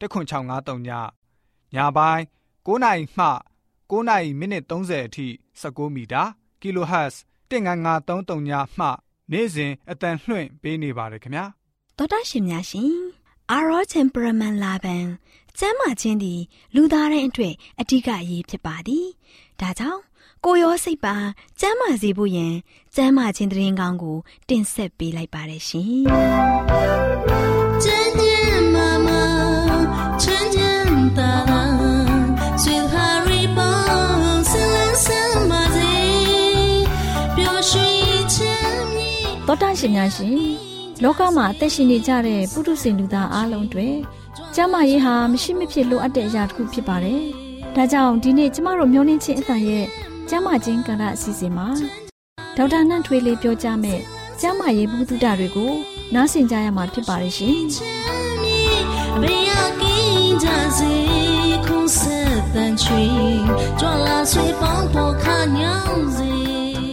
10653ညညပိုင်း9နိုင်မှ9နိုင်မိနစ်30အထိ16မီတာ kHz 19533ညမှနေ့စဉ်အတန်လှွင့်ပေးနေပါတယ်ခင်ဗျာတော်တာရှင်များရှင်အာရောချင်ပရမန်လာဘန်ကျမ်းမာခြင်းသည်လူသားတိုင်းအတွက်အဓိကအရေးဖြစ်ပါသည်ဒါကြောင့်ကိုရောစိတ်ပါကျမ်းမာစေဖို့ယင်ကျမ်းမာခြင်းတရင်ကောင်းကို တင်ဆက်ပေးလိုက်ပါတယ်ရှင်။ ချမ်းသာဆွေဟာရီပေါင်းဆလန်းဆန်းပါစေပျော်ရွှင်ခြင်းမြေတော်တရှင်များရှင်လောကမှာအသက်ရှင်နေကြတဲ့ပုထုဇဉ်လူသားအလုံးတွေကျမ်းမာရေးဟာမရှိမဖြစ်လိုအပ်တဲ့အရာတစ်ခုဖြစ်ပါတယ်။ဒါကြောင့်ဒီနေ့ကျမတို့မျှော်လင့်ခြင်းအသံရဲ့ကျမ်းမာခြင်းကဏ္ဍအစီအစဉ်မှာဒေါက်တာနှန့်ထွေးလေးပြောကြားမယ်ကျမ်းမာရေးဘုဒ္ဓတွေကိုနားဆင်ကြရမှာဖြစ်ပါတယ်ရှင်။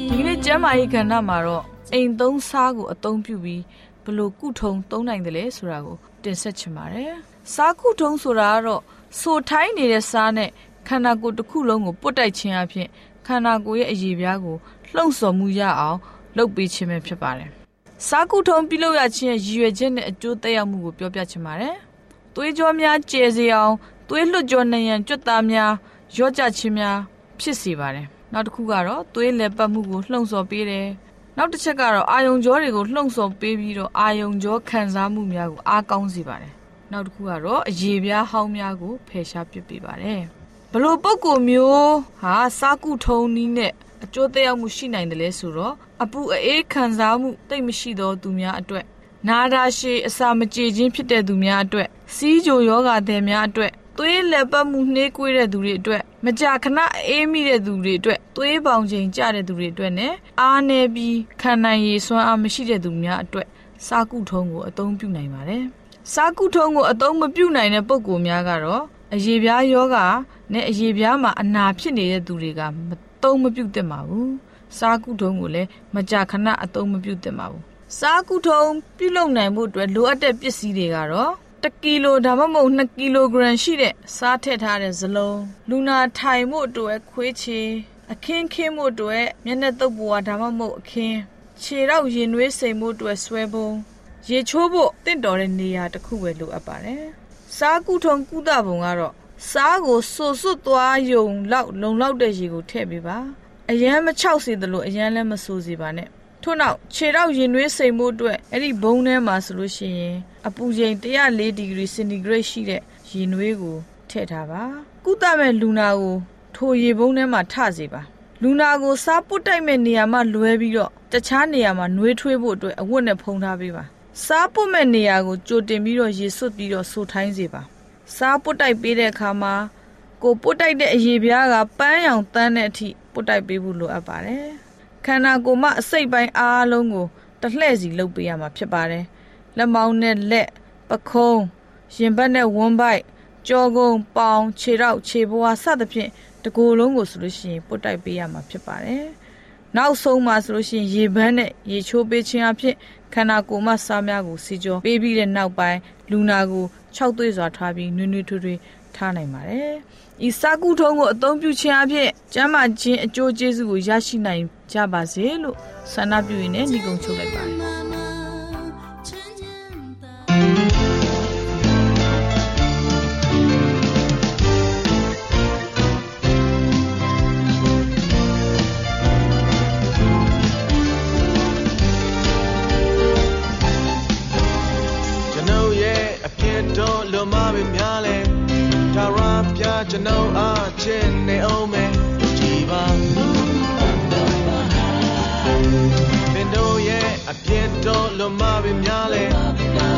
ဒီကနေ့ကျမ်းမာရေးကဏ္ဍမှာတော့အိမ်သုံးစားကိုအသုံးပြုပြီးဘလို့ကုထုံသုံးနိုင်တယ်လဲဆိုတာကိုတင်ဆက်ချင်ပါတယ်။စားကုထုံဆိုတာကတော့ဆိုထိုင်းနေတဲ့စားနဲ့ခန္ဓာကိုယ်တစ်ခုလုံးကိုပုတ်တိုက်ခြင်းအပြင်ခန္ဓာကိုယ်ရဲ့အရေးပြားကိုလှုံ့ဆော်မှုရအောင်လုပ်ပေးခြင်းပဲဖြစ်ပါတယ်။စားကုထုံပြုလုပ်ရခြင်းရဲ့ရည်ရွယ်ချက်နဲ့အကျိုးသက်ရောက်မှုကိုပြောပြချင်ပါတယ်။ သွေးကြောများကျယ်စေအောင်သွေးလွှတ်ကြောနှရံကြွက်သားများရော့ကျခြင်းများဖြစ်စေပါတယ်။နောက်တစ်ခုကတော့သွေးလည်ပတ်မှုကိုလှုံ့ဆော်ပေးတယ်။နောက်တစ်ချက်ကတော့အာယုံကြောတွေကိုလှုံ့ဆော်ပေးပြီးတော့အာယုံကြောခံစားမှုများကိုအားကောင်းစေပါတယ်။နောက်တစ်ခုကတော့အရေပြားဟောင်းများကိုဖယ်ရှားပစ်ပေးပါတယ်။ဘလို့ပုံကိုမျိုးဟာစားကုထုံနီးနဲ့အကျိုးသက်ရောက်မှုရှိနိုင်တယ်လဲဆိုတော့အပူအေးခံစားမှုတိတ်မရှိသောသူများအတွက်နာတာရှည်အစာမကြေခြင်းဖြစ်တဲ့သူများအတွက် စီးကြိုယောဂါသည်များအတွက်သွေးလက်ပတ်မှုနှေးကွေးတဲ့သူတွေအတွက်မကြာခဏအေးမိတဲ့သူတွေအတွက်သွေးပေါင်ချိန်ကျတဲ့သူတွေအတွက်နဲ့အားနေပြီးခံနိုင်ရည်စွမ်းအားမရှိတဲ့သူများအတွက်စားကုထုံးကိုအသုံးပြုနိုင်ပါတယ်။စားကုထုံးကိုအသုံးမပြုနိုင်တဲ့ပုံကိုများကတော့အရေပြားယောဂနဲ့အရေပြားမှာအနာဖြစ်နေတဲ့သူတွေကမသုံးမပြုတ်သင့်ပါဘူးစားကုထုံးကိုလည်းမကြာခဏအသုံးမပြုတ်သင့်ပါဘူးစားကုထုံးပြုလုပ်နိုင်မှုအတွက်လိုအပ်တဲ့ပစ္စည်းတွေကတော့ 1ကီလိုဒါမှမဟုတ်2ကီလိုဂရမ်ရှိတဲ့စားထည့်ထားတဲ့ဇလုံးလူနာထိုင်မှုအတွက်ခွေးချေအခင်းခင်းမှုအတွက်မျက်နှာတုပ်ပွားဒါမှမဟုတ်အခင်းခြေတော့ရင်နွေးစိမ်မှုအတွက်ဆွဲပုံရေချိုးဖို့တင့်တော်တဲ့နေရာတစ်ခုပဲလိုအပ်ပါတယ်စားကုထုံကုသပုံကတော့စားကိုစွတ်စွတ်သွားယုံလောက်လုံလောက်တဲ့ရေကိုထည့်ပေးပါအရန်မချောက်စေသလိုအရန်လည်းမဆိုးစေပါနဲ့ ထို့နောက်ခြေတော့ရင်နွေးစိမ်မှုအတွက်အဲ့ဒီဘုံထဲမှာဆိုလို့ရှိရင်အပူချိန်104ဒီဂရီစင်တီဂရိတ်ရှိတဲ့ရင်နွေးကိုထည့်ထားပါကုသမဲ့လူနာကိုထိုရေဘုံထဲမှာထစေပါလူနာကိုစားပုတ်တိုက်မဲ့နေရာမှာလွဲပြီးတော့တခြားနေရာမှာနှွေးထွေးဖို့အတွက်အဝတ်နဲ့ဖုံးထားပေးပါစားပုတ်မဲ့နေရာကိုကြိုတင်ပြီးတော့ရေဆွတ်ပြီးတော့ဆူထိုင်းစေပါစားပုတ်တိုက်ပေးတဲ့အခါမှာကိုပုတ်တိုက်တဲ့အရေပြားကပန်းရောင်တန်းတဲ့အထိပုတ်တိုက်ပေးဖို့လိုအပ်ပါတယ် ခန္ဓာကိုယ်မှာအစိတ်ပိုင်းအားလုံးကိုတလှဲ့စီလုပ်ပေးရမှာဖြစ်ပါတယ်လက်မောင်းနဲ့လက်ပခုံးရင်ဘတ်နဲ့ဝန်းပိုက်ကြောကုန်းပေါင်ခြေထောက်ခြေဘဝစသဖြင့်တကိုယ်လုံးကိုဆိုလို့ရှိရင်ပုတ်တိုက်ပေးရမှာဖြစ်ပါတယ်နောက်ဆုံးမှာဆိုလို့ရှိရင်ရေပန်းနဲ့ရေချိုးပေးခြင်းအဖြစ်ခန္ဓာကိုယ်မှစားများကိုစီကြောပေးပြီးတဲ့နောက်ပိုင်းလူနာကို6သွေးစွာထားပြီးနွေးနွေးထွေးထွေးထားနိုင်ပါတယ်။ ဤစာကုထုံးကိုအသုံးပြုခြင်းအဖြစ်ကျမ်းမာခြင်းအကျိုးကျေးဇူးကိုရရှိနိုင်ကြပါစေလို့ဆန္ဒပြုရင်းနဲ့ညီကုံချုပ်လိုက်ပါတယ်။ ကျွန်တော်အားချင်နေအောင်မယ်ကြည်ပါပင်တို့ရဲ့အပြစ်တော်လွန်မာပင်များလဲ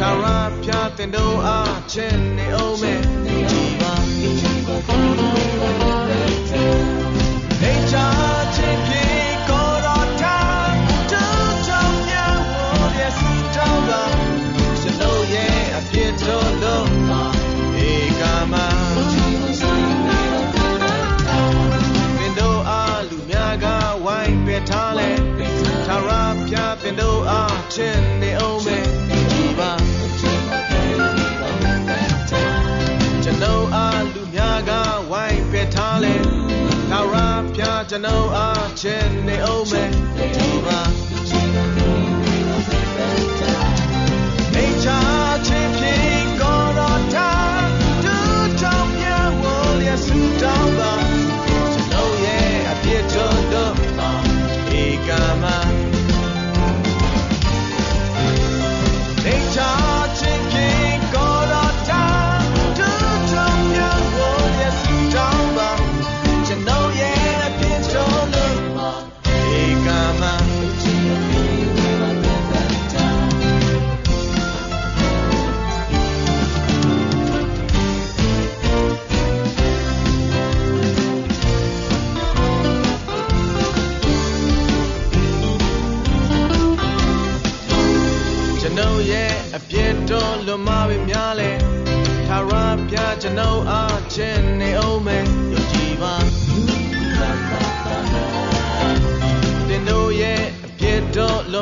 သာရဖျားတင်တို့အားချင်နေအောင်မယ်ကြည်ပါ ချစ်နေအောင်မယ်ကြည်ပါကျွန်တော်အားလူများကဝိုင်းပယ်ထားလဲထာဝရပြကျွန်တော်အားချစ်နေအောင်မယ်ကြည်ပါ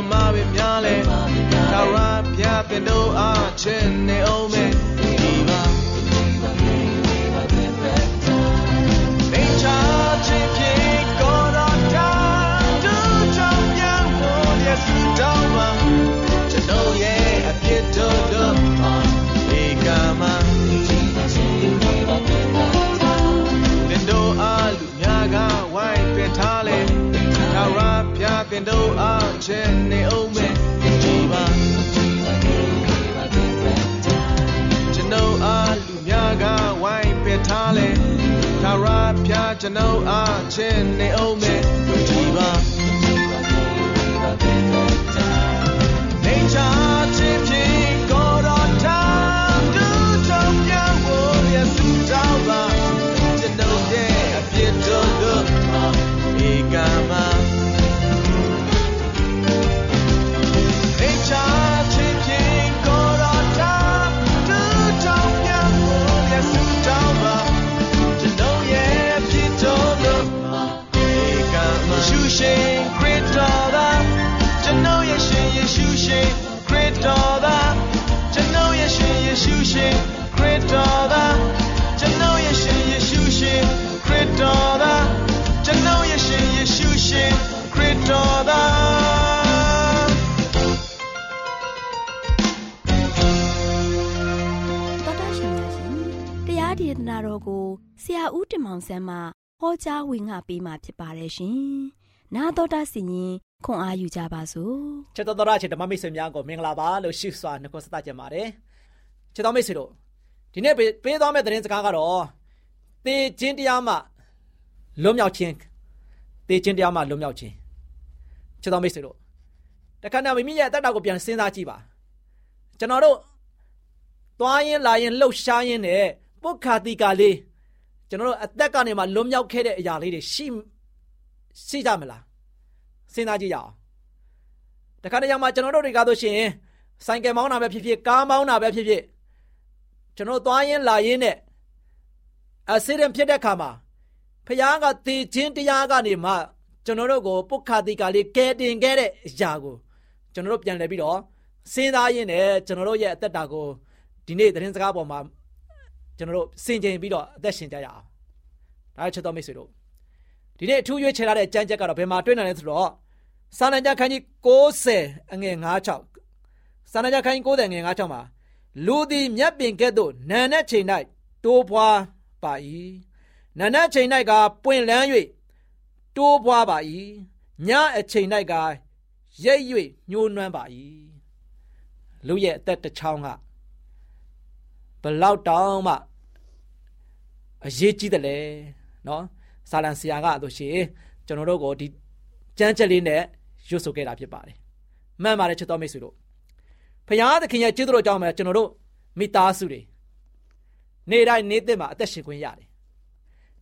မပဲများလဲထာဝရပြတင်တို့အားချင်းနေအောင်မယ် န်တော်အားချစ်နေအောင်မယ်ကြည်ပါ ရာဦးတင်မောင်ဆန်းမှဟောကြားဝင်ငါပေးมาဖြစ်ပါတယ်ရှင်။နာတော်တာစီရင်ခွန်အားယူကြပါစို့ချစ်တော်တော်ချစ်ဓမ္မမိတ်ဆွေများကိုမင်္ဂလာပါလို့ရှိစွာနှုတ်ဆက်ကြပါတယ်ချစ်တော်မိတ်ဆွေတို့ဒီနေ့ပေးပေးသွားမယ့်သတင်းစကားကတော့တေခြင်းတရားမှလွတ်မြောက်ခြင်းတေခြင်းတရားမှလွတ်မြောက်ခြင်းချစ်တော်မိတ်ဆွေတို့တခါနဲ့မိမိရဲ့အသက်တာကိုပြန်စဉ်းစားကြည့်ပါကျွန်တော်တို့သွားရင်လာရင်လှုပ်ရှားရင်နဲ့ပုခါတိကာလေး ကျွန်တော်တို့အသက်ကနေမှလွတ်မြောက်ခဲ့တဲ့အရာလေးတွေရှိရှိကြမလားစဉ်းစားကြည့်ရအောင်တခါတရံမှာကျွန်တော်တို့တွေကဆိုရှင်ဆိုင်ကယ်မောင်းတာပဲဖြစ်ဖြစ်ကားမောင်းတာပဲဖြစ်ဖြစ်ကျွန်တော်သွားရင်လာရင်နဲ့အဆီဒင်ဖြစ်တဲ့ခါမှာဖခင်ကတည်ခြင်းတရားကနေမှကျွန်တော်တို့ကိုပုခါတိကလေးကဲတင်ခဲ့တဲ့အရာကိုကျွန်တော်တို့ပြန်လည်ပြီးတော့စဉ်းစားရင်းနဲ့ကျွန်တော်တို့ရဲ့အသက်တာကိုဒီနေ့သတင်းစကားပေါ်မှာ ကျွန်တော်တို့စင်ကြင်ပြီးတော့အသက်ရှင်ကြရအောင်ဒါချက်တော်မိတ်ဆွေတို့ဒီနေ့အထူးရွေးချယ်ထားတဲ့အကြံချက်ကတော့ဘယ်မှာတွေ့နိုင်လဲဆိုတော့စာနံကြခန်းကြီး60အငယ်96စာနံကြခန်းကြီး60ငယ်96မှာလူသည်မြတ်ပင်ကဲ့သို့နာနဲ့ချိန်၌တိုးပွားပါ၏နာနဲ့ချိန်၌ကပွင့်လန်း၍တိုးပွားပါ၏ညအချိန်၌ကရိပ်၍ညှိုးနွမ်းပါ၏လူရဲ့အသက်တစ်ချောင်းကဘလောက်တောင်မှ အရေးကြီးတယ်လေနော်ဆာလန်ဆရာကဆိုရှင်ကျွန်တော်တို့ကိုဒီကြမ်းချက်လေးနဲ့ရွတ်ဆိုခဲ့တာဖြစ်ပါတယ်မှန်ပါတယ်ချစ်တော်မိတ်ဆွေတို့ဖခင်သခင်ရဲ့ကျေးဇူးတော်ကြောင့်ပဲကျွန်တော်တို့မိသားစုတွေနေတိုင်းနေသစ်မှာအသက်ရှင်ခွင့်ရတယ်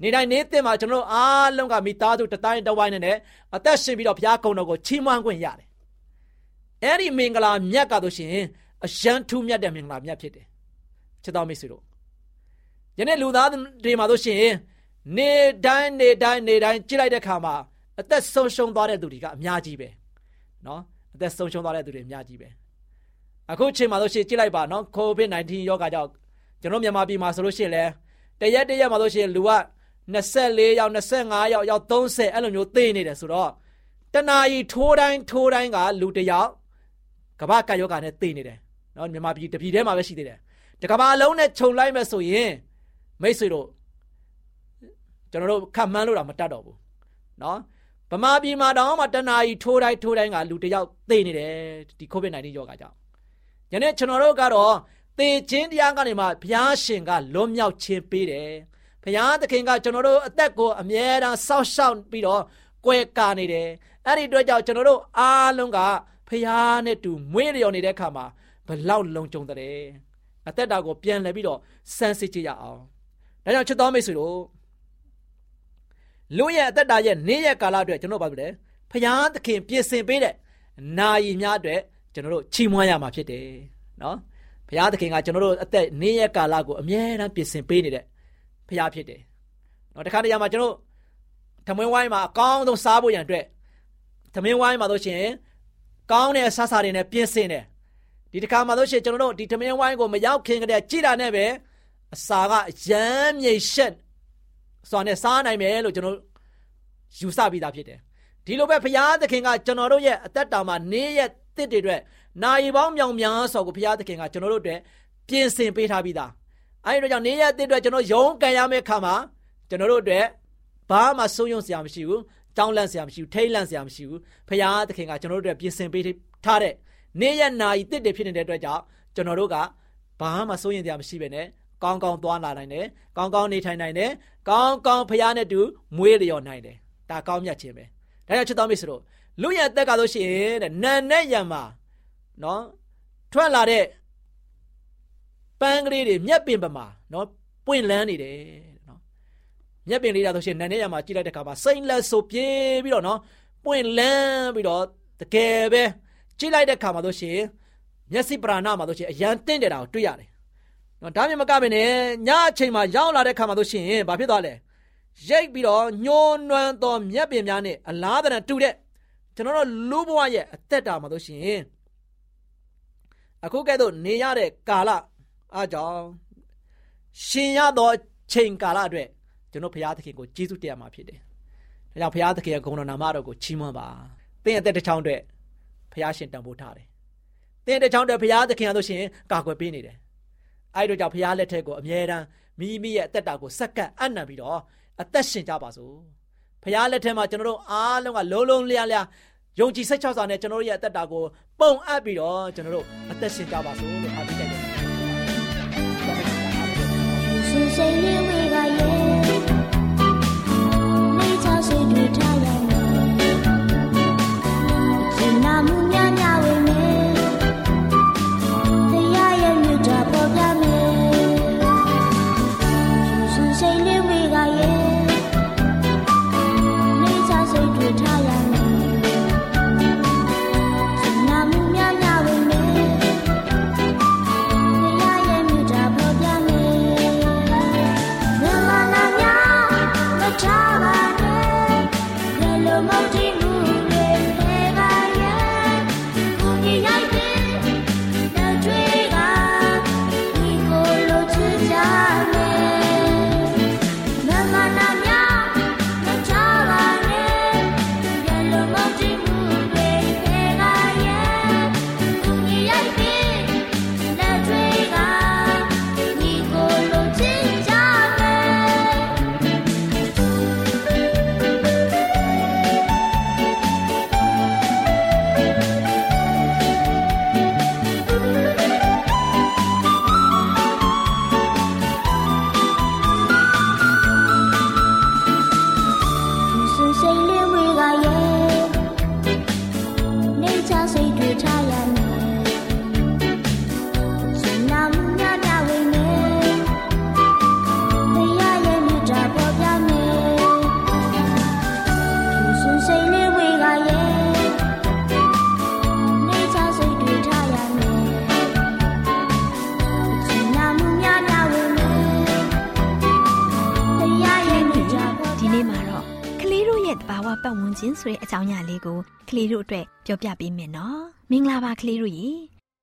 နေတိုင်းနေသစ်မှာကျွန်တော်တို့အားလုံးကမိသားစုတစ်တိုင်းတစ်ဝိုင်းနဲ့အသက်ရှင်ပြီးတော့ဘုရားကုံတော်ကိုချီးမွမ်းခွင့်ရတယ်အဲ့ဒီမင်္ဂလာမြတ်ကတော့ရှင်အယံထူးမြတ်တဲ့မင်္ဂလာမြတ်ဖြစ်တယ်ချစ်တော်မိတ်ဆွေတို့ ယနေ့လူသားတွေမှာတို့ရှင်နေတိုင်းနေတိုင်းနေတိုင်းကြည့်လိုက်တဲ့ခါမှာအသက်ဆုံးရှုံးသွားတဲ့သူတွေကအများကြီးပဲနော်အသက်ဆုံးရှုံးသွားတဲ့သူတွေအများကြီးပဲအခုချိန်မှာဆိုရှင်ကြည့်လိုက်ပါနော် COVID-19 ရောဂါကြောင့်ကျွန်တော်မြန်မာပြည်မှာဆိုလို့ရှိရင်လဲတရက်တရက်မှာဆိုရှင်လူက24ယောက်25ယောက်ယောက်30အဲ့လိုမျိုးသေနေတယ်ဆိုတော့တနာရီထိုးတိုင်းထိုးတိုင်းကလူတယောက်ကမ္ဘာကယောဂါနဲ့သေနေတယ်နော်မြန်မာပြည်တပြည်ထဲမှာပဲရှိသေးတယ်တကမ္ဘာလုံးနဲ့ခြုံလိုက်မဲ့ဆိုရင် မိတ်ဆွေတို့ကျွန်တော်တို့ခတ်မှန်းလို့တော့မတတ်တော့ဘူးနော်ဗမာပြည်မှာတောင်မှတနာရီထိုးတိုင်းထိုးတိုင်းကလူတယောက်သေနေတယ်ဒီ COVID-19 ရောဂါကြောင့်ယနေ့ကျွန်တော်တို့ကတော့သေခြင်းတရားကနေမှဘုရားရှင်ကလွတ်မြောက်ခြင်းပေးတယ်ဘုရားသခင်ကကျွန်တော်တို့အသက်ကိုအမြဲတမ်းစောင့်ရှောက်ပြီးတော့ကွယ်ကာနေတယ်အဲ့ဒီအတွက်ကြောင့်ကျွန်တော်တို့အားလုံးကဖျားနဲ့တူမွေးလျော်နေတဲ့အခါမှာဘလောက်လုံခြုံတဲ့အသက်တာကိုပြန်လှည့်ပြီးတော့စမ်းစစ်ကြရအောင် ဒါကြောင့်ချစ်တော်မိတ်ဆွေတို့လူရဲ့အသက်တာရဲ့နေ့ရက်ကာလအတွက်ကျွန်တော်ဘာဖြစ်လဲဖျားသခင်ပြင်ဆင်ပေးတဲ့နာယီများအတွက်ကျွန်တော်တို့ချီးမွမ်းရမှာဖြစ်တယ်နော်ဘုရားသခင်ကကျွန်တော်တို့အသက်နေ့ရက်ကာလကိုအမြဲတမ်းပြင်ဆင်ပေးနေတဲ့ဘုရားဖြစ်တယ်နော်တခါတရံမှာကျွန်တော်သမင်းဝိုင်းမှာအကောင်းဆုံးစားဖို့ရန်အတွက်သမင်းဝိုင်းမှာဆိုရှင်ကောင်းတဲ့ဆဆာတွေနဲ့ပြင်ဆင်တယ်ဒီတခါမှာဆိုရှင်ကျွန်တော်တို့ဒီသမင်းဝိုင်းကိုမရောက်ခင်ကတည်းကကြည်တာနဲ့ပဲ အစာကရမ်းမြိတ်ရှက်စွာနဲ့စားနိုင်မယ်လို့ကျွန်တော်ယူဆပြီးသားဖြစ်တယ်ဒီလိုပဲဘုရားသခင်ကကျွန်တော်တို့ရဲ့အသက်တာမှာနေ့ရက်တစ်တွေအတွက်နိုင်ပေါင်းမြောင်များစွာကိုဘုရားသခင်ကကျွန်တော်တို့အတွက်ပြင်ဆင်ပေးထားပြီးသားအဲဒီတော့ကြောင့်နေ့ရက်တစ်အတွက်ကျွန်တော်ယုံကန်ရမယ့်ခါမှာကျွန်တော်တို့အတွက်ဘာမှစိုးရုံစရာမရှိဘူးတောင်းလန့်စရာမရှိဘူးထိတ်လန့်စရာမရှိဘူးဘုရားသခင်ကကျွန်တော်တို့အတွက်ပြင်ဆင်ပေးထားတဲ့နေ့ရက်နာရီတစ်တွေဖြစ်နေတဲ့အတွက်ကြောင့်ကျွန်တော်တို့ကဘာမှစိုးရင်စရာမရှိပဲနဲ့ ကောင်းကောင်းသွားလာနိုင်တယ်ကောင်းကောင်းနေထိုင်နိုင်တယ်ကောင်းကောင်းဖရားနဲ့တူမွေးလျော်နိုင်တယ်ဒါကောင်းမြတ်ခြင်းပဲဒါကြောင့်ချစ်တော်မိတ်ဆွေတို့လူရဲ့အသက်ကဆိုရှင်တဲ့နန်နဲ့ယံမှာနော်ထွက်လာတဲ့ပန်းကလေးတွေမြက်ပင်ပမာနော်ပွင့်လန်းနေတယ်နော်မြက်ပင်လေးတာဆိုရှင်နန်နဲ့ယံမှာကြည့်လိုက်တဲ့အခါမှာစိမ့်လက်ဆိုပြေးပြီးတော့နော်ပွင့်လန်းပြီးတော့တကယ်ပဲကြည့်လိုက်တဲ့အခါမှာဆိုရှင်မျက်စိပရာဏမှာဆိုရှင်အရန်တင့်တယ်တာကိုတွေ့ရတယ် နော်ဒါမြင်မကဘဲနဲ့ညအချိန်မှာရောက်လာတဲ့ခါမှာဆိုရှင်ဘာဖြစ်သွားလဲရိတ်ပြီးတော့ညှိုးနွမ်းသောမြက်ပင်များနဲ့အလားတန်တူတဲ့ကျွန်တော်တို့လူဘဝရဲ့အသက်တာမှာဆိုရှင်အခုကဲ့သို့နေရတဲ့ကာလအားကြောင့်ရှင်ရသောချိန်ကာလအတွက်ကျွန်တော်ဘုရားသခင်ကိုကျေးဇူးတရားမှာဖြစ်တယ်။ဒါကြောင့်ဘုရားသခင်ရဲ့ဂုဏ်တော်နာမတော်ကိုချီးမွမ်းပါ။သင်အသက်တစ်ချောင်းအတွက်ဘုရားရှင်တန်ဖိုးထားတယ်။သင်တစ်ချောင်းအတွက်ဘုရားသခင်အားလို့ရှင်ကာကွယ်ပေးနေတယ်။ အဲဒီတော့ကြောင့်ဘုရားလက်ထက်ကိုအမြဲတမ်းမိမိရဲ့အသက်တာကိုစက္ကန့်အနံ့ပြီးတော့အသက်ရှင်ကြပါစို့။ဘုရားလက်ထက်မှာကျွန်တော်တို့အားလုံးကလုံးလုံးလျားလျားယုံကြည်စိတ်ချစွာနဲ့ကျွန်တော်တို့ရဲ့အသက်တာကိုပုံအပ်ပြီးတော့ကျွန်တော်တို့အသက်ရှင်ကြပါစို့လို့အားပေးကြတယ်是谁 ဆိုတဲ့အကြောင်းအရာလေးကိုကလေးတို့အတွက်ပြောပြပေးမယ်နော်မင်္ဂလာပါကလေးတို့ရေ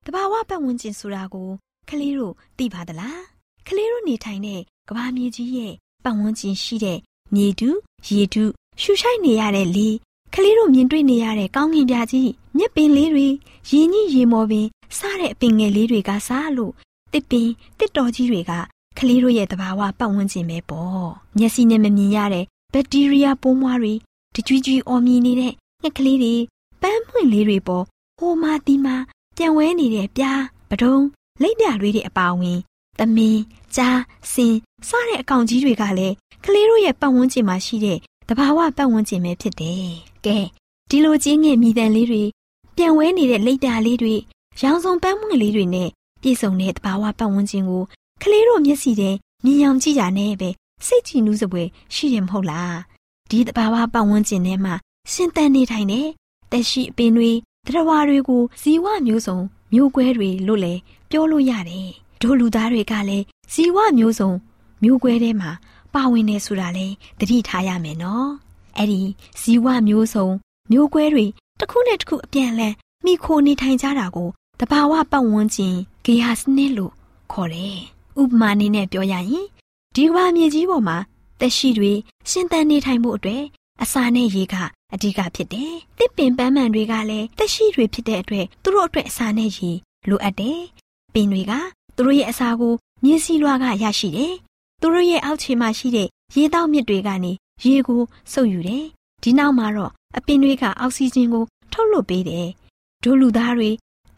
တဘာဝပတ်ဝန်းကျင်ဆိုတာကိုကလေးတို့သိပါသလားကလေးတို့နေထိုင်တဲ့ကဘာမြေကြီးရဲ့ပတ်ဝန်းကျင်ရှိတဲ့မြေတူရေတူရှူရှိုက်နေရတဲ့လေကလေးတို့မြင်တွေ့နေရတဲ့ကောင်းကင်ပြားကြီးမြက်ပင်လေးတွေရေကြီးရေမော်ပင်စတဲ့အပင်ငယ်လေးတွေကစားလို့တစ်ပင်တစ်တော်ကြီးတွေကကလေးတို့ရဲ့တဘာဝပတ်ဝန်းကျင်ပဲပေါ့မျက်စိနဲ့မမြင်ရတဲ့ဘက်တီးရီးယားပိုးမွှားတွေ တကြွကြွအော်မြင်နေတဲ့ငှက်ကလေးတွေပန်းပွင့်လေးတွေပေါ်ဟိုမာတီမာပြန်ဝဲနေတဲ့ပြားပဒုံလိပ်ပြတွေတဲ့အပါအဝင်သမင်းကြားစင်စတဲ့အကောင်ကြီးတွေကလည်းကလေးတို့ရဲ့ပတ်ဝန်းကျင်မှာရှိတဲ့တဘာဝပတ်ဝန်းကျင်ပဲဖြစ်တယ်။ကဲဒီလိုကြီးငယ်မိတန်လေးတွေပြန်ဝဲနေတဲ့လိပ်ပြားလေးတွေရောင်စုံပန်းပွင့်လေးတွေနဲ့ပြည့်စုံတဲ့တဘာဝပတ်ဝန်းကျင်ကိုကလေးတို့မျက်စိထဲမြင်အောင်ကြည့်ကြနဲ့ပဲစိတ်ကြည်နူးစပွဲရှိတယ်မဟုတ်လား ဒီတဘာဝပတ်ဝန်းကျင်ထဲမှာရှင်သန်နေထိုင်တဲ့တက်ရှိအပင်တွေတရဝါတွေကိုဇီဝမျိုးစုံမျိုးကွဲတွေလို့လည်းပြောလို့ရတယ်ဒို့လူသားတွေကလည်းဇီဝမျိုးစုံမျိုးကွဲထဲမှာပါဝင်နေဆိုတာလဲသတိထားရမယ်နော်အဲ့ဒီဇီဝမျိုးစုံမျိုးကွဲတွေတစ်ခုနဲ့တစ်ခုအပြန်အလှန်မိခိုနေထိုင်ကြတာကိုတဘာဝပတ်ဝန်းကျင်ဂေဟာစနစ်လို့ခေါ်တယ်ဥပမာအနေနဲ့ပြောရရင်ဒီကမ္ဘာမြေကြီးပေါ်မှာ သက်ရှိတွေရှင်သန်နေထိုင်မှုအတွက်အစာနဲ့ရေကအဓိကဖြစ်တယ်။တစ်ပင်ပန်းမှန်တွေကလည်းသက်ရှိတွေဖြစ်တဲ့အတွက်သူတို့အတွက်အစာနဲ့ရေလိုအပ်တယ်။ပင်တွေကသူတို့ရဲ့အစာကိုမြေစီလွှာကရရှိတယ်။သူတို့ရဲ့အောက်ခြေမှာရှိတဲ့ရေတောက်မြစ်တွေကနေရေကိုစုပ်ယူတယ်။ဒီနောက်မှာတော့အပင်တွေကအောက်ဆီဂျင်ကို ထုတ်လွှတ်ပေးတယ်။ဒို့လူသားတွေ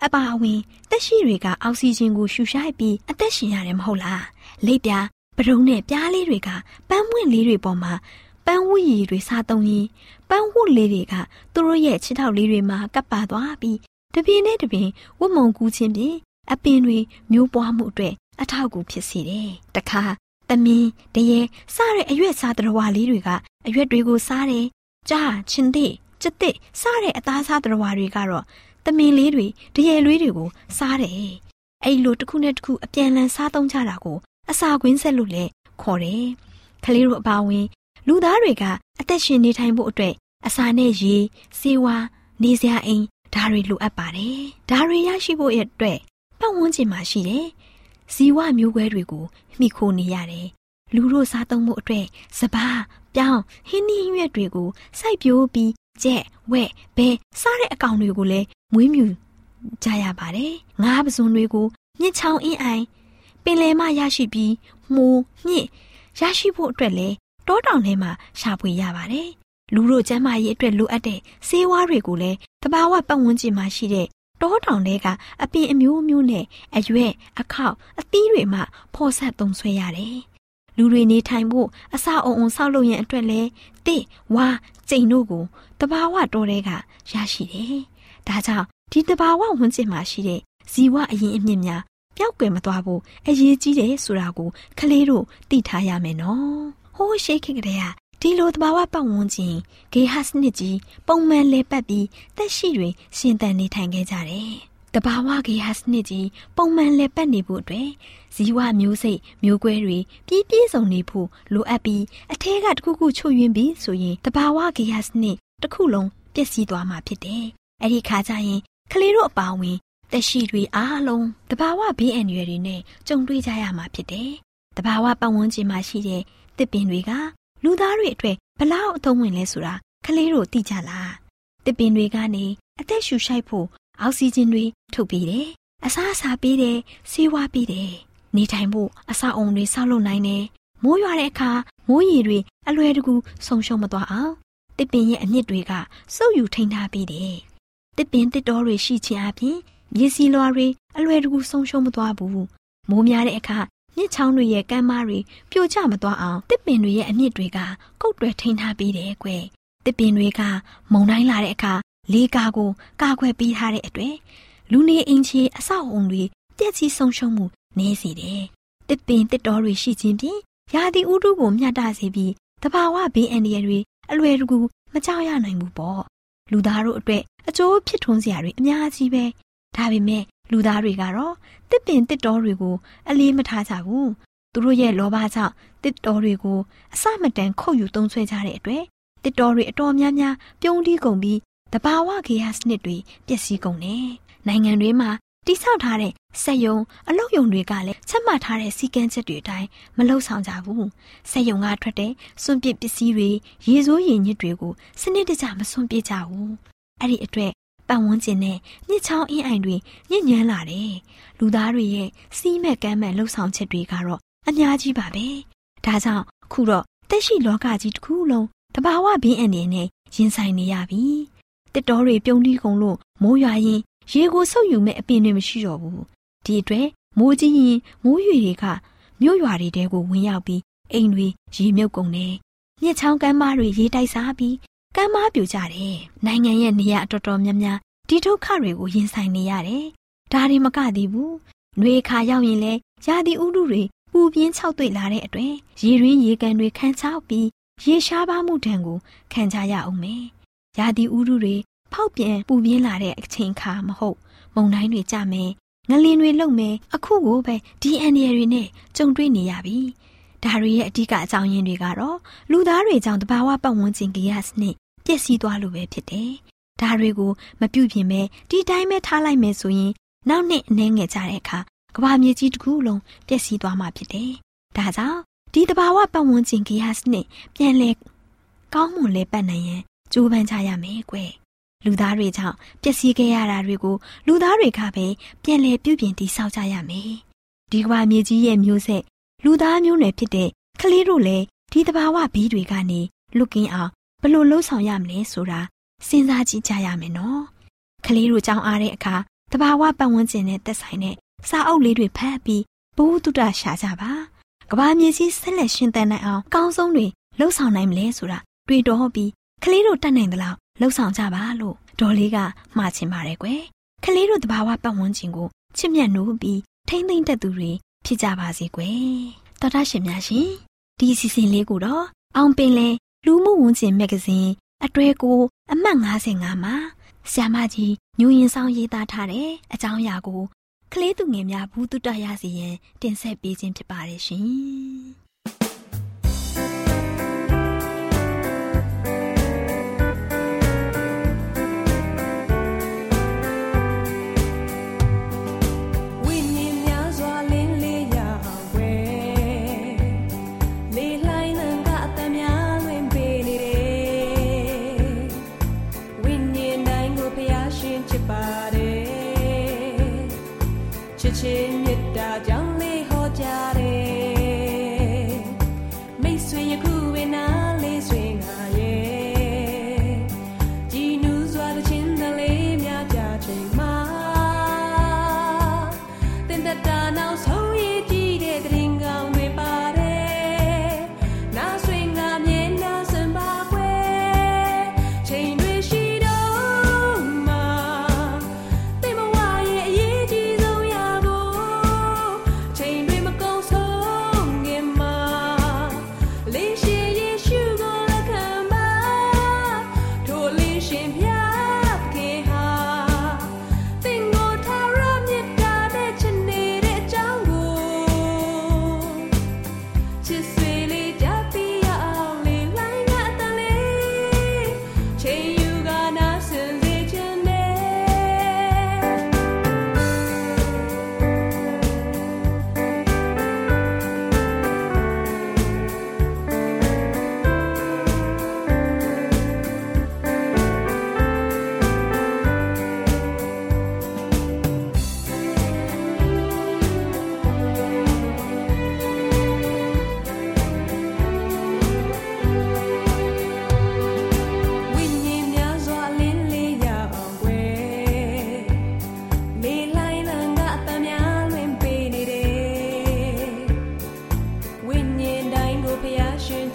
အပါအဝင်တက်ရှိတွေကအောက်ဆီဂျင်ကိုရှူရှိုက်ပြီးအသက်ရှင်ရတယ်မဟုတ်လားလိပ်ပြား ပရုံနဲ့ပြားလေးတွေကပန်းပွင့်လေးတွေပေါ်မှာပန်းဝူရည်တွေစားသုံးရင်ပန်းဝတ်လေးတွေကသူတို့ရဲ့ခြေထောက်လေးတွေမှာကပ်ပါသွားပြီးတပြင်းနဲ့တပြင်းဝတ်မုံကူးခြင်းဖြင့်အပင်တွေမျိုးပွားမှုအတွက်အထောက်အကူဖြစ်စေတယ်။တခါသမင်းတရေစားတဲ့အရွက်စားတရဝါလေးတွေကအရွက်တွေကိုစားတယ်။ကြားချင်းတဲ့ကြက်တဲ့စားတဲ့အသားစားတရဝါတွေကတော့သမင်လေးတွေတရေလွေးတွေကိုစားတယ်။အဲ့လိုတစ်ခုနဲ့တစ်ခုအပြန်လန်စားသုံးကြတာကို အစာကွင်းဆက်လို့လည်းခေါ်တယ်။ကလေးတို့အပါဝင် လူသားတွေကအသက်ရှင်နေထိုင်ဖို့အတွက်အစာနဲ့ရေ၊ဆေးဝါး၊နေစရာအိမ်ဒါတွေလိုအပ်ပါတယ်။ဒါတွေရရှိဖို့အတွက်ပတ်ဝန်းကျင်မှာရှိတဲ့ဇီဝမျိုးကွဲတွေကိုမှီခိုနေရတယ်။လူတို့စားသုံးမှုအတွက်စပားပြောင်းဟင်းသီးရွက်တွေကိုစိုက်ပျိုးပြီးကြက်ဝက်ဘဲစားတဲ့အကောင်တွေကိုလည်းမွေးမြူကြရပါတယ်။ငါးပစွန်တွေကိုမြစ်ချောင်းအင်းအိုင်ပ င်လယ်မှရရှိပြီးမှုမြင့်ရရှိဖို့အတွက်လည်းတောတောင်ထဲမှာရှာဖွေရပါတယ်။လူတို့ကျန်းမာရေးအတွက်လိုအပ်တဲ့ဆေးဝါးတွေကိုလည်းတဘာဝပတ်ဝန်းကျင်မှာရှိတဲ့တောတောင်တွေကအပင်အမျိုးမျိုးနဲ့အရွက်အခောက်အသီးတွေမှဖော်ဆက်သုံးဆွဲရတယ်။လူတွေနေထိုင်ဖို့အစာအုံအုံဆောက်လုပ်ရန်အတွက်လည်းတစ်ဝါကျိန်တို့ကိုတဘာဝတောတွေကရရှိတယ်။ဒါကြောင့်ဒီတဘာဝဝန်းကျင်မှာရှိတဲ့ဇီဝအရင်အမြင့်များ ပျောက်ကွယ်မသွားဖို့အရေးကြီးတယ်ဆိုတာကိုကလေးတို့သိထားရမယ်နော်။ဟိုးရှိခိကလေးကဒီလိုတဘာဝပတ်ဝန်းကျင်ဂေဟစနစ်ကြီးပုံမှန်လဲပတ်ပြီးတက်ရှိတွေရှင်သန်နေထိုင်ခဲ့ကြတယ်။တဘာဝဂေဟစနစ်ကြီးပုံမှန်လဲပတ်နေဖို့အတွက်ဇီဝမျိုးစိတ်မျိုးကွဲတွေပြည့်ပြည့်စုံနေဖို့လိုအပ်ပြီးအထဲကတခုခုချုပ်ယွင်းပြီးဆိုရင်တဘာဝဂေဟစနစ်တစ်ခုလုံးပျက်စီးသွားမှာဖြစ်တယ်။အဲ့ဒီခါကျရင်ကလေးတို့အပါအဝင် သက်ရှိတွေအားလုံးတဘာဝဘေးအန္တရာယ်တွေနဲ့ကြုံတွေ့ကြရမှာဖြစ်တယ်။တဘာဝပတ်ဝန်းကျင်မှာရှိတဲ့တစ်ပင်တွေကလူသားတွေအတွက်ဘလောက်အသုံးဝင်လဲဆိုတာကလေးတို့သိကြလား။တစ်ပင်တွေကနေအသက်ရှူရှိုက်ဖို့အောက်ဆီဂျင်တွေထုတ်ပေးတယ်။အစားအစာပေးတယ်။ဆေးဝါးပေးတယ်။နေထိုင်ဖို့အစာအုံတွေဆောက်လုပ်နိုင်တယ်။မိုးရွာတဲ့အခါမိုးရေတွေအလွယ်တကူဆုံရှုံမသွားအောင်တစ်ပင်ရဲ့အမြစ်တွေကစုပ်ယူထိန်းထားပေးတယ်။တစ်ပင်တစ်တော်တွေရှိခြင်းအပြင် မြေစီလွာတွေအလွယ်တကူဆုံးရှုံးမသွားဘူး။မိုးများတဲ့အခါမြစ်ချောင်းတွေရဲ့ကမ်းမတွေပြိုကျမသွားအောင်တစ်ပင်တွေရဲ့အမြစ်တွေကကုတ်တွယ်ထိန်းထားပေးတယ်ကွယ်။တစ်ပင်တွေကမုံတိုင်းလာတဲ့အခါလေးကားကိုကာကွယ်ပေးထားတဲ့အတွက်လူနေအိမ်ချေအဆောက်အုံတွေပြည့်စည်ဆုံးရှုံးမှုနည်းစေတယ်။တစ်ပင်တစ်တော်တွေရှိခြင်းဖြင့်ရာသီဥတုကိုမျှတစေပြီးတဘာဝဘေးအန္တရာယ်တွေအလွယ်တကူမကြောက်ရနိုင်ဘူးပေါ့လူသားတို့အတွက်အကျိုးဖြစ်ထွန်းစရာတွေအများကြီးပဲ ဒါပေမဲ့လူသားတွေကတော့တစ်ပင်တစ်တော်တွေကိုအလေးမထားကြဘူးသူတို့ရဲ့လောဘကြောင့်တစ်တော်တွေကိုအစမတန်ခုတ်ယူသုံးဆွဲကြတဲ့အတွက်တစ်တော်တွေအတော်များများပြုံးတီးကုန်ပြီးတဘာဝဂေဟစနစ်တွေပျက်စီးကုန်တယ်။နိုင်ငံတွေမှာတိဆောက်ထားတဲ့စက်ယုံအလုပ်ယုံတွေကလည်းချက်မှတ်ထားတဲ့စီကန်းချက်တွေအတိုင်းမလှုပ်ဆောင်ကြဘူး။စက်ယုံကထွက်တဲ့စွန့်ပစ်ပစ္စည်းတွေရေစိုးရည်ညစ်တွေကိုစနစ်တကျမစွန့်ပစ်ကြဘူး။အဲ့ဒီအတွက် ပတ်ဝန်းကျင်နဲ့မြစ်ချောင်းအင်းအိုင်တွေညစ်ညမ်းလာတယ်။လူသားတွေရဲ့စီးမဲ့ကမ်းမဲ့လှုပ်ဆောင်ချက်တွေကတော့အများကြီးပါပဲ။ဒါကြောင့်ခုတော့တက်ရှိလောကကြီးတစ်ခုလုံးတဘာဝဘေးအန္တရာယ်နဲ့ရင်ဆိုင်နေရပြီ။တစ်တော်တွေပြုံးတီးကုန်လို့မိုးရွာရင်ရေကိုဆုပ်ယူမဲ့အပင်တွေမရှိတော့ဘူး။ဒီအတွက်မိုးကြီးရင်မိုးရွေတွေကမြို့ရွာတွေတဲကိုဝင်ရောက်ပြီးအိမ်တွေရေမြုပ်ကုန်တယ်။မြစ်ချောင်းကမ်းမတွေရေတိုက်စားပြီး ကမ်းမပြိုကြတယ်။နိုင်ငံရဲ့နေရာအတော်တော်များများဒီဒုက္ခတွေကိုရင်ဆိုင်နေရတယ်။ဒါတွေမကသေးဘူး။နှွေခါရောက်ရင်လဲရာသီဥတုတွေပူပြင်းခြောက်သွေ့လာတဲ့အတွက်ရေရင်းရေကန်တွေခန်းချောက်ပြီးရေရှားပါမှုတံကိုခံကြရအောင်မယ်။ရာသီဥတုတွေဖောက်ပြန်ပူပြင်းလာတဲ့အချိန်ခါမဟုတ် မုန်တိုင်းတွေကြမယ်ငလင်တွေလုံမယ်အခုကိုပဲဒီအန်ဒီရတွေနဲ့ကြုံတွေ့နေရပြီ။ဒါတွေရဲ့အဓိကအကြောင်းရင်းတွေကတော့လူသားတွေကြောင့်တဘာဝပတ်ဝန်းကျင်ကြီးရစနစ် ပျက်စီးသွားလို့ပဲဖြစ်တယ်။ဒါတွေကိုမပြုတ်ပြင်ပဲဒီတိုင်းပဲထားလိုက်မယ်ဆိုရင်နောက်နှစ်အနည်းငယ်ကြာတဲ့အခါကဘာမြေကြီးတစ်ခုလုံးပျက်စီးသွားမှာဖြစ်တယ်။ဒါကြောင့်ဒီတဘာဝပတ်ဝန်းကျင်ကြီးရစနစ်ပြန်လဲကောင်းမွန်လဲပတ်နိုင်ရင်ကြိုးပမ်းကြရမယ်ကွယ်။လူသားတွေကြောင့်ပျက်စီးခဲ့ရတာတွေကိုလူသားတွေကပဲပြန်လဲပြုပြင်တည်ဆောက်ကြရမယ်။ဒီကဘာမြေကြီးရဲ့မျိုးဆက်လူသားမျိုးနွယ်ဖြစ်တဲ့ကလေးတို့လည်းဒီတဘာဝဘီးတွေကနေလွတ်ကင်းအောင် ဘယ်လိုလှုပ်ဆောင်ရမလဲဆိုတာစဉ်းစားကြည့်ကြရမယ်နော်။ကလေးတို့ကြောင်းအားတဲ့အခါတဘာဝပတ်ဝန်းကျင်နဲ့သက်ဆိုင်တဲ့စာအုပ်လေးတွေဖတ်ပြီးဘုဟုတုတရှာကြပါ။ကဘာမြေကြီးဆက်လက်ရှင်သန်နိုင်အောင်ကောင်းဆုံးတွေလှုပ်ဆောင်နိုင်မလဲဆိုတာတွေးတောပြီးကလေးတို့တတ်နိုင်သလောက်လှုပ်ဆောင်ကြပါလို့ဒေါ်လေးကမှာချင်ပါတယ်ကွယ်။ကလေးတို့တဘာဝပတ်ဝန်းကျင်ကိုချစ်မြတ်နိုးပြီးထိမ့်သိမ့်တတ်သူတွေဖြစ်ကြပါစေကွယ်။တော်တာရှင်များရှင်ဒီအစီအစဉ်လေးကိုတော့အောင်ပင်လဲ လူမှုဝန်ကျင်မဂ္ဂဇင်းအတွဲကိုအမှတ်55မှာဆ iam မကြီးညူရင်ဆောင်ရေးသားထားတဲ့အကြောင်းအရာကိုကလေးသူငယ်များဘူးတုတရစီရင်တင်ဆက်ပေးခြင်းဖြစ်ပါတယ်ရှင်။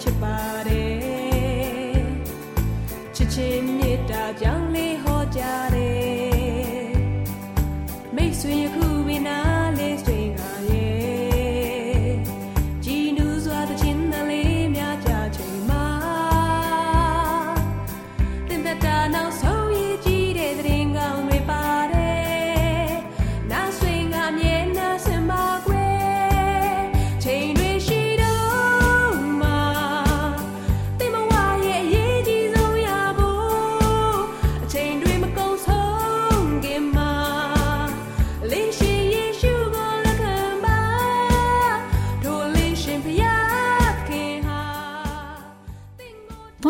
ရှင်